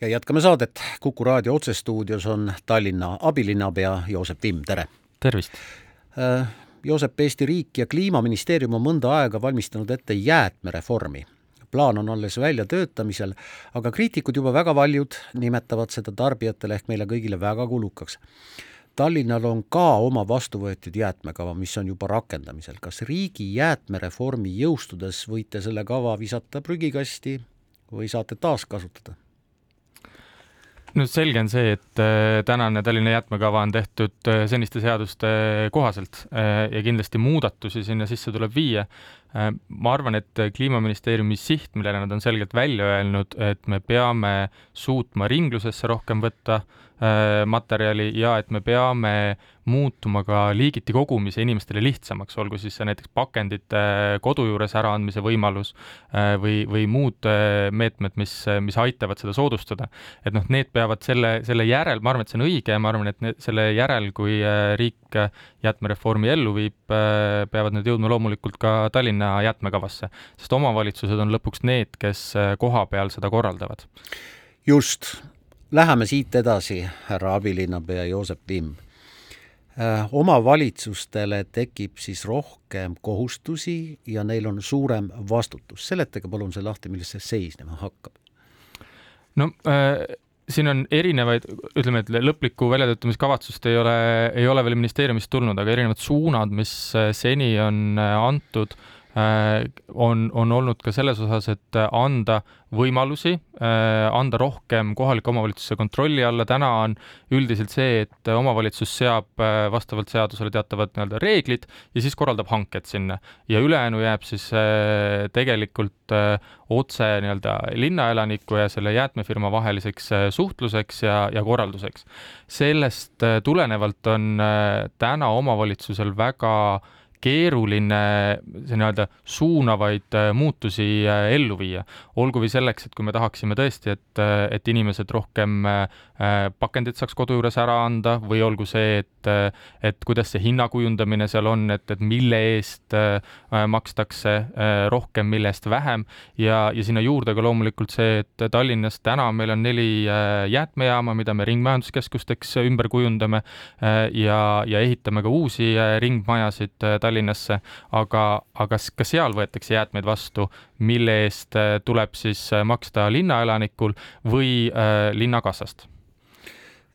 ja jätkame saadet. Kuku raadio otsestuudios on Tallinna abilinnapea Joosep Vimm, tere! tervist! Äh, Joosep, Eesti riik ja Kliimaministeerium on mõnda aega valmistanud ette jäätmereformi. plaan on alles väljatöötamisel, aga kriitikud juba väga paljud nimetavad seda tarbijatele ehk meile kõigile väga kulukaks. Tallinnal on ka oma vastuvõetud jäätmekava, mis on juba rakendamisel. kas riigi jäätmereformi jõustudes võite selle kava visata prügikasti või saate taaskasutada? No selge on see, et äh, tänane Tallinna jäätmekava on tehtud äh, seniste seaduste kohaselt äh, ja kindlasti muudatusi sinna sisse tuleb viia. ma arvan, et Kliimaministeeriumi siht, millele nad on selgelt välja öelnud, et me peame suutma ringlusesse rohkem võtta materjali ja et me peame muutuma ka liigiti kogumise inimestele lihtsamaks, olgu siis see näiteks pakendite kodu juures äraandmise võimalus äh, või, või muud äh, meetmed, mis, mis aitavad seda soodustada. et noh, need peavad selle, selle järel, ma arvan, et see on õige ja ma arvan, et need, selle järel, kui riik jäätmereformi ellu viib, peavad need jõudma loomulikult ka Tallinna jäätmekavasse, sest omavalitsused on lõpuks need, kes koha peal seda korraldavad. just Läheme siit edasi, härra abilinnapea Joosep Vimm. Äh, omavalitsustele tekib siis rohkem kohustusi ja neil on suurem vastutus. seletage palun see lahti, milles see seisnema hakkab? no äh siin on erinevaid, ütleme, et lõplikku väljatöötamiskavatsust ei ole, ei ole veel ministeeriumist tulnud, aga erinevad suunad, mis äh, seni on äh, antud Äh, on, on olnud ka selles osas, et anda võimalusi, äh, anda rohkem kohaliku omavalitsuse kontrolli alla, täna on üldiselt see, et omavalitsus seab äh, vastavalt seadusele teatavad nii-öelda reeglid ja siis korraldab hanked sinna. ja ülejäänu jääb siis tegelikult otse nii-öelda linnaelaniku ja selle jäätmefirma vaheliseks suhtluseks ja, ja korralduseks. sellest tulenevalt on täna omavalitsusel väga äh, keeruline nii-öelda suunavaid äh, muutusi äh, ellu viia. olgu või selleks, et kui me tahaksime tõesti, et, äh, et inimesed rohkem pakendit saaks kodu juures ära anda või olgu see, et, et kuidas see hinna kujundamine seal on, et, et mille eest makstakse rohkem, mille eest vähem ja, ja sinna juurde ka loomulikult see, et Tallinnas täna meil on neli jäätmejaama, mida me ringmajanduskeskusteks ümber kujundame ja, ja ehitame ka uusi ringmajasid Tallinnasse, aga, aga ka seal võetakse jäätmeid vastu, mille eest äh, tuleb siis äh, maksta linnaelanikul või äh, linnakassast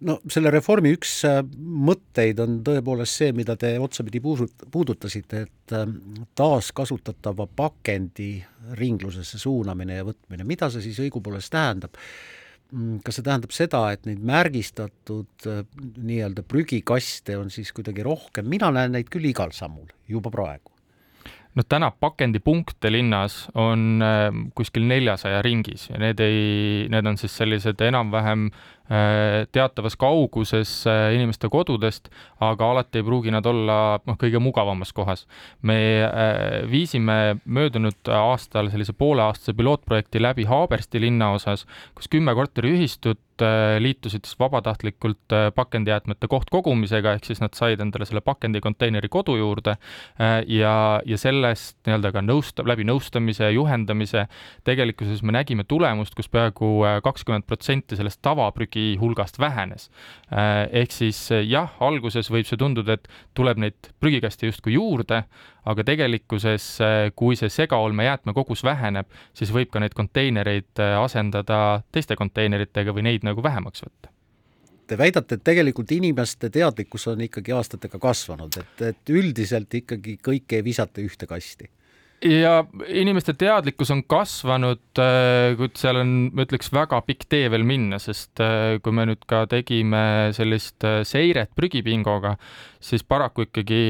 no selle reformi üks mõtteid on tõepoolest see, mida te otsapidi puudutasite, et taaskasutatava pakendi ringlusesse suunamine ja võtmine, mida see siis õigupoolest tähendab? Mm, kas see tähendab seda, et neid märgistatud äh, nii-öelda prügikaste on siis kuidagi rohkem, mina näen neid küll igal sammul juba praegu. no täna pakendipunkte linnas on äh, kuskil neljasaja ringis ja need ei, need on siis sellised enam-vähem Äh, teatavas kauguses äh, inimeste kodudest, aga alati ei pruugi nad olla noh, kõige mugavamas kohas. me äh, viisime möödunud aastal sellise pooleaastase pilootprojekti läbi Haabersti linnaosas, kus kümme korteriühistut liitusid siis vabatahtlikult pakendijäätmete kohtkogumisega, ehk siis nad said endale selle pakendikonteineri kodu juurde ja, ja sellest nii-öelda ka nõusta-, läbi nõustamise ja juhendamise tegelikkuses me nägime tulemust kus, kus peaaegu kakskümmend protsenti sellest tavaprügi riigi hulgast vähenes. Äh, ehk siis äh, jah, alguses võib see tunduda, et tuleb neid prügikaste justkui juurde, aga tegelikkuses, äh, kui see segaolmejäätmekogus väheneb, siis võib ka neid konteinereid asendada teiste konteineritega või neid nagu vähemaks võtta te väidate, et tegelikult inimeste teadlikkus on ikkagi aastatega kasvanud, et, et üldiselt ikkagi kõike ei visata ühte kasti ja inimeste teadlikkus on kasvanud, äh, kuid seal on, ma ütleks, väga pikk tee veel minna, sest äh, kui me nüüd ka tegime sellist äh, seiret prügipingoga, siis paraku ikkagi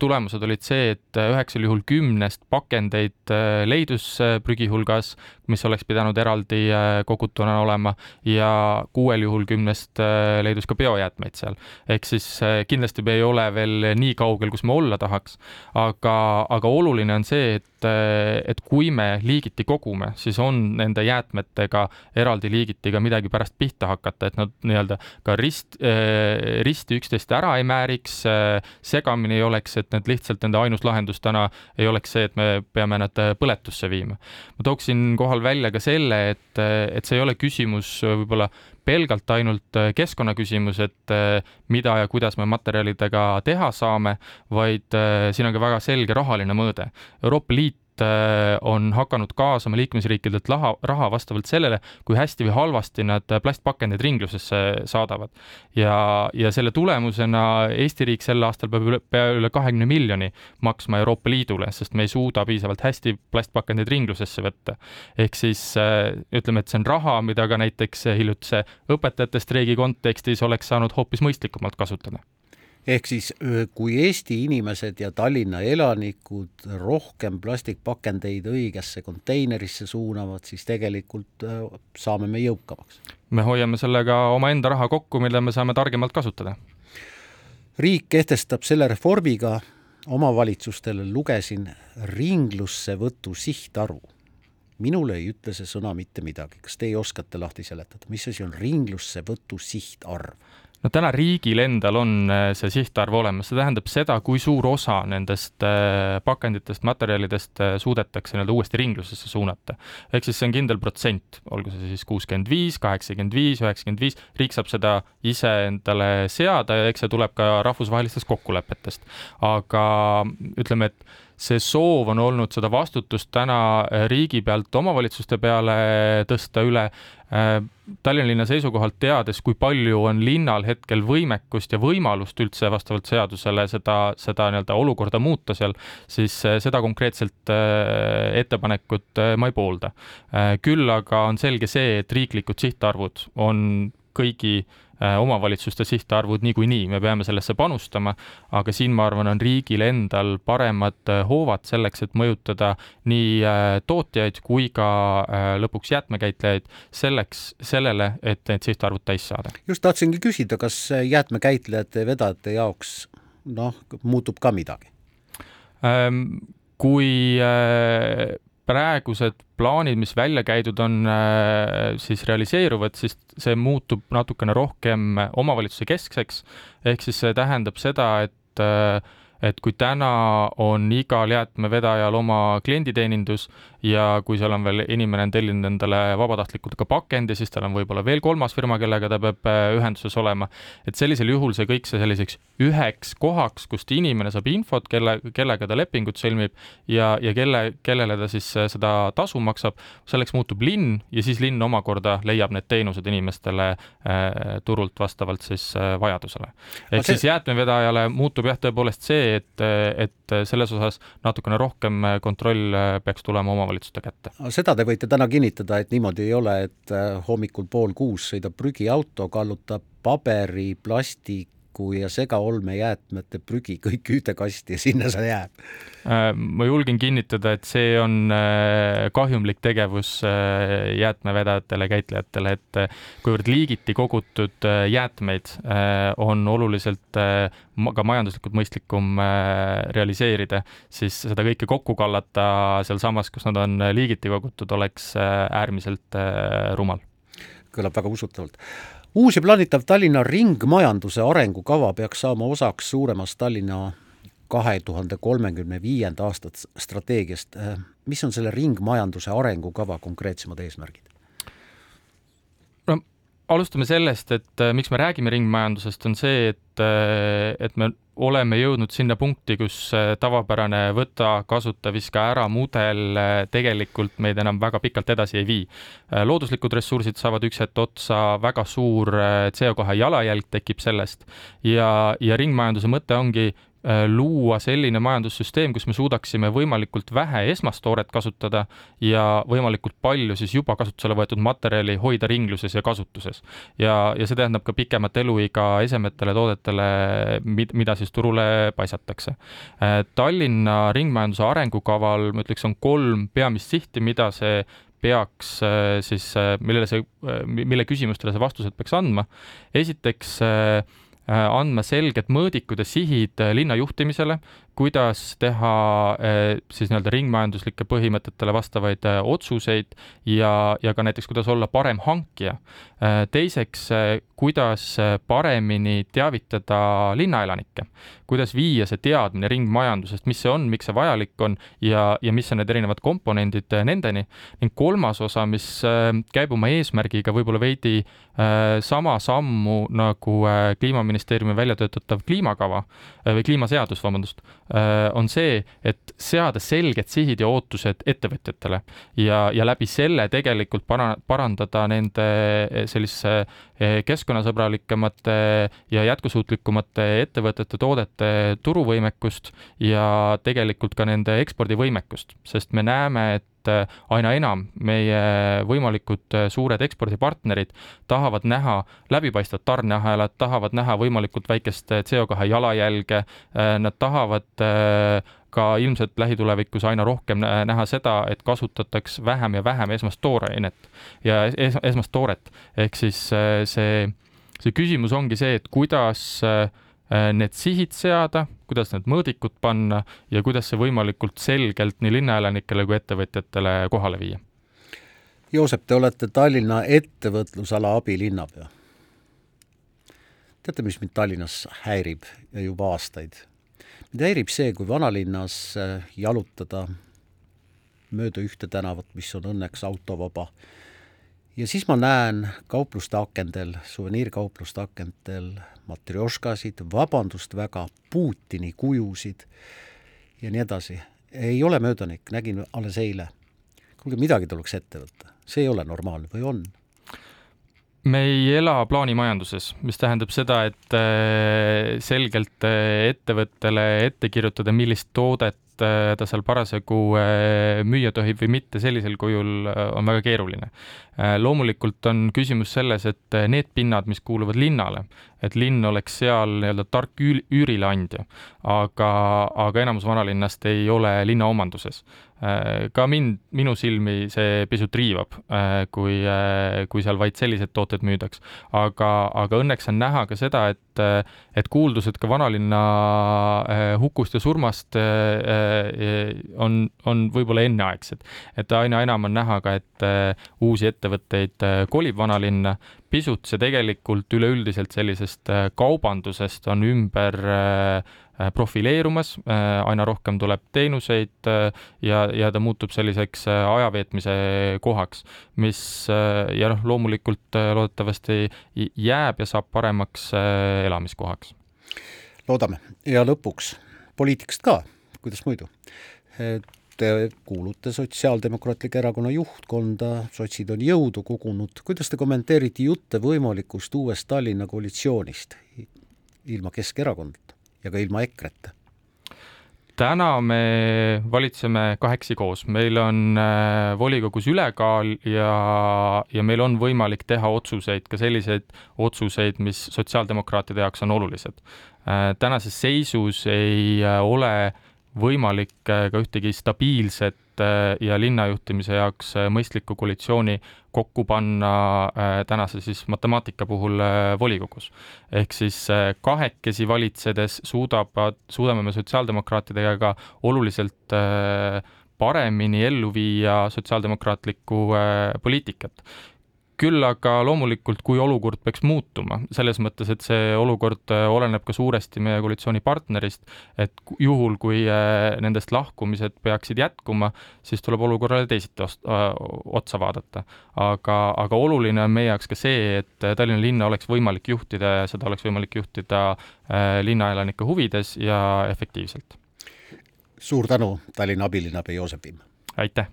tulemused olid see, et üheksal juhul kümnest pakendeid leidus prügi hulgas, mis oleks pidanud eraldi kogutuna olema ja kuuel juhul kümnest leidus ka biojäätmeid seal. ehk siis kindlasti me ei ole veel nii kaugel, kus me olla tahaks, aga, aga oluline on see, et et kui me liigiti kogume, siis on nende jäätmetega eraldi liigitiga midagi pärast pihta hakata, et nad nii-öelda ka rist, risti üksteist ära ei määriks, segamini ei oleks, et need lihtsalt nende ainus lahendus täna ei oleks see, et me peame nad põletusse viima. ma tooksin kohal välja ka selle, et, et see ei ole küsimus võib-olla pelgalt ainult keskkonnaküsimus, et mida ja kuidas me materjalidega teha saame, vaid siin on ka väga selge rahaline mõõde. Euroopa Liit Äh, on hakanud kaasama liikmesriikidelt raha, raha vastavalt sellele, kui hästi või halvasti nad plastpakendeid ringlusesse saadavad. ja, ja selle tulemusena Eesti riik sel aastal peab üle, pea üle kahekümne miljoni maksma Euroopa Liidule, sest me ei suuda piisavalt hästi plastpakendeid ringlusesse võtta. ehk siis äh, ütleme, et see on raha, mida ka näiteks hiljutise õpetajate streigi kontekstis oleks saanud hoopis mõistlikumalt kasutada ehk siis kui Eesti inimesed ja Tallinna elanikud rohkem plastikpakendeid õigesse konteinerisse suunavad, siis tegelikult saame me jõukamaks. me hoiame sellega omaenda raha kokku, mille me saame targemalt kasutada. riik kehtestab selle reformiga omavalitsustele, lugesin, ringlussevõtu sihtarvu. minule ei ütle see sõna mitte midagi, kas teie oskate lahti seletada, mis asi on ringlussevõtu sihtarv? No täna riigil endal on äh, see sihtarv olemas, see tähendab seda, kui suur osa nendest äh, pakenditest, materjalidest äh, suudetakse nii-öelda uuesti ringlusesse suunata. ehk siis see on kindel protsent, olgu see siis kuuskümmend viis, kaheksakümmend viis, üheksakümmend viis, riik saab seda ise endale seada ja eks see tuleb ka rahvusvahelistest kokkulepetest. aga ütleme, et see soov on olnud seda vastutust täna riigi pealt omavalitsuste peale tõsta üle Äh, Tallinna linna seisukohalt teades, kui palju on linnal hetkel võimekust ja võimalust üldse vastavalt seadusele seda, seda nii-öelda olukorda muuta seal, siis äh, seda konkreetselt ettepanekut ma ei poolda. küll aga on selge see, et riiklikud sihtarvud on kõigi Äh, omavalitsuste sihtarvud niikuinii, me peame sellesse panustama, aga siin ma arvan, on riigil endal paremad äh, hoovad selleks, et mõjutada nii äh, tootjaid kui ka lõpuks jäätmekäitlejaid selleks, sellele, et need sihtarvud täis saada. just tahtsingi küsida, kas jäätmekäitlejate ja vedajate jaoks noh, muutub ka midagi? Ähm, kui praegused plaanid, mis välja käidud on, äh, siis realiseeruvad, siis see muutub natukene rohkem omavalitsuse keskseks. ehk siis see tähendab seda, et äh, et kui täna on igal jäätmevedajal oma klienditeenindus ja kui seal on veel inimene on tellinud endale vabatahtlikult ka pakendi, siis tal on võib-olla veel kolmas firma, kellega ta peab äh, ühenduses olema. et sellisel juhul see kõik see selliseks üheks kohaks, kust inimene saab infot, kelle, kellega ta lepingut sõlmib ja, ja kelle, kellele ta siis äh, seda tasu maksab, selleks muutub linn ja siis linn omakorda leiab need teenused inimestele äh, turult vastavalt siis äh, vajadusele. ehk see... siis jäätmevedajale muutub jah, tõepoolest see, et, et selles osas natukene rohkem kontroll peaks tulema omavalitsuste kätte. seda te võite täna kinnitada, et niimoodi ei ole, et äh, hommikul pool kuus sõidab prügiauto, kallutab paberi, plasti, puiku ja segaolmejäätmete prügi kõik ühte kasti ja sinna see jääb. Äh, ma julgen kinnitada, et see on äh, kahjumlik tegevus äh, jäätmevedajatele, käitlejatele, et kuivõrd liigiti kogutud jäätmeid on oluliselt ka majanduslikult mõistlikum realiseerida, siis seda kõike kokku kallata sealsamas, kus nad on liigiti kogutud, oleks äärmiselt rumal. kõlab väga usutavalt uus ja plaanitav Tallinna ringmajanduse arengukava peaks saama osaks suuremast Tallinna kahe tuhande kolmekümne viienda aasta strateegiast. mis on selle ringmajanduse arengukava konkreetsemad eesmärgid? no alustame sellest, et miks me räägime ringmajandusest, on see, et, äh, et me oleme jõudnud sinna punkti, kus äh, tavapärane võta, kasuta, viska ära mudel tegelikult meid enam väga pikalt edasi ei vii. looduslikud ressursid saavad üks hetk otsa, väga suur CO2 jalajälg tekib sellest ja, ja ringmajanduse mõte ongi Äh, luua selline majandussüsteem, kus me suudaksime võimalikult vähe esmastooret kasutada ja võimalikult palju siis juba kasutusele võetud materjali hoida ringluses ja kasutuses. ja, ja see tähendab ka pikemat eluiga esemetele, toodetele, mida siis turule paisatakse. Äh, Tallinna ringmajanduse arengukaval, ma ütleks, on kolm peamist sihti, mida see peaks äh, siis, millele see, mille küsimustele see vastused peaks andma. esiteks äh, Äh, andma selged mõõdikud ja sihid äh, linna juhtimisele, kuidas teha siis nii-öelda ringmajanduslike põhimõtetele vastavaid otsuseid ja, ja ka näiteks, kuidas olla parem hankija. teiseks, kuidas paremini teavitada linnaelanikke, kuidas viia see teadmine ringmajandusest, mis see on, miks see vajalik on ja, ja mis on need erinevad komponendid nendeni. ning kolmas osa, mis käib oma eesmärgiga võib-olla veidi sama sammu nagu Kliimaministeeriumi välja töötatav kliimakava või kliimaseadus, vabandust, on see, et seada selged sihid ja ootused ettevõtjatele ja, ja läbi selle tegelikult para-, parandada nende sellise keskkonnasõbralikemate ja jätkusuutlikumate ettevõtete toodete turuvõimekust ja tegelikult ka nende ekspordivõimekust, sest me näeme, et aina enam meie võimalikud suured ekspordipartnerid tahavad näha läbipaistvat tarneahelat, tahavad näha võimalikult väikest CO2 jalajälge, nad tahavad ka ilmselt lähitulevikus aina rohkem näha seda, et kasutataks vähem ja vähem esmast toorainet ja es esmast tooret. ehk siis see, see küsimus ongi see, et kuidas äh, Äh, need sihid seada, kuidas need mõõdikud panna ja kuidas see võimalikult selgelt nii linnaelanikele kui ettevõtjatele kohale viia. Joosep, te olete Tallinna ettevõtlusala abilinnapea. teate, mis mind Tallinnas häirib ja juba aastaid? mind häirib see, kui vanalinnas äh, jalutada mööda ühte tänavat, mis on õnneks autovaba, ja siis ma näen kaupluste akendel, suveniirkaupluste akendel matrjoškasid, vabandust väga, Putini kujusid ja nii edasi. ei ole möödanik, nägin alles eile. kuulge, midagi tuleks ette võtta, see ei ole normaalne või on? Me ei ela plaanimajanduses, mis tähendab seda, et äh, selgelt äh, ettevõttele ette kirjutada, millist toodet äh, ta seal parasjagu müüa tohib või mitte sellisel kujul, on väga keeruline. loomulikult on küsimus selles, et need pinnad, mis kuuluvad linnale, et linn oleks seal nii-öelda tark üürileandja, aga, aga enamus vanalinnast ei ole linna omanduses. Äh, ka mind, minu silmi see pisut riivab, äh, kui, äh, kui seal vaid sellised tooted müüdaks. aga, aga õnneks on näha ka seda, et, et kuuldused ka vanalinna hukust ja surmast on, on võib-olla enneaegsed. et aina enam on näha ka, et uusi ettevõtteid kolib vanalinna, pisut see tegelikult üleüldiselt sellisest kaubandusest on ümber äh, profileerumas, äh, aina rohkem tuleb teenuseid ja, ja ta muutub selliseks ajaveetmise kohaks, mis ja noh, loomulikult loodetavasti jääb ja saab paremaks elamiskohaks. loodame. Ja lõpuks poliitikast ka, kuidas muidu? Te kuulute Sotsiaaldemokraatliku Erakonna juhtkonda, sotsid on jõudu kogunud, kuidas te kommenteerite jutte võimalikust uuest Tallinna koalitsioonist ilma Keskerakonnata ja ka ilma EKRE-ta? täna me valitseme kahekesi koos, meil on äh, volikogus ülekaal ja, ja meil on võimalik teha otsuseid, ka selliseid otsuseid, mis sotsiaaldemokraatide jaoks on olulised. Äh, tänases seisus ei äh, ole võimalik ka ühtegi stabiilset äh, ja linnajuhtimise jaoks äh, mõistlikku koalitsiooni kokku panna tänase siis matemaatika puhul volikogus. ehk siis kahekesi valitsedes suudavad, suudame me sotsiaaldemokraatidega ka oluliselt paremini ellu viia sotsiaaldemokraatlikku poliitikat küll aga loomulikult, kui olukord peaks muutuma, selles mõttes, et see olukord äh, oleneb ka suuresti meie koalitsioonipartnerist, et juhul, kui äh, nendest lahkumised peaksid jätkuma, siis tuleb olukorrale teisiti äh, otsa vaadata. aga, aga oluline on meie jaoks ka see, et Tallinna linna oleks võimalik juhtida ja seda oleks võimalik juhtida linnaelanike huvides ja efektiivselt. suur tänu, Tallinna abilinnapea Joosep Vimm! aitäh!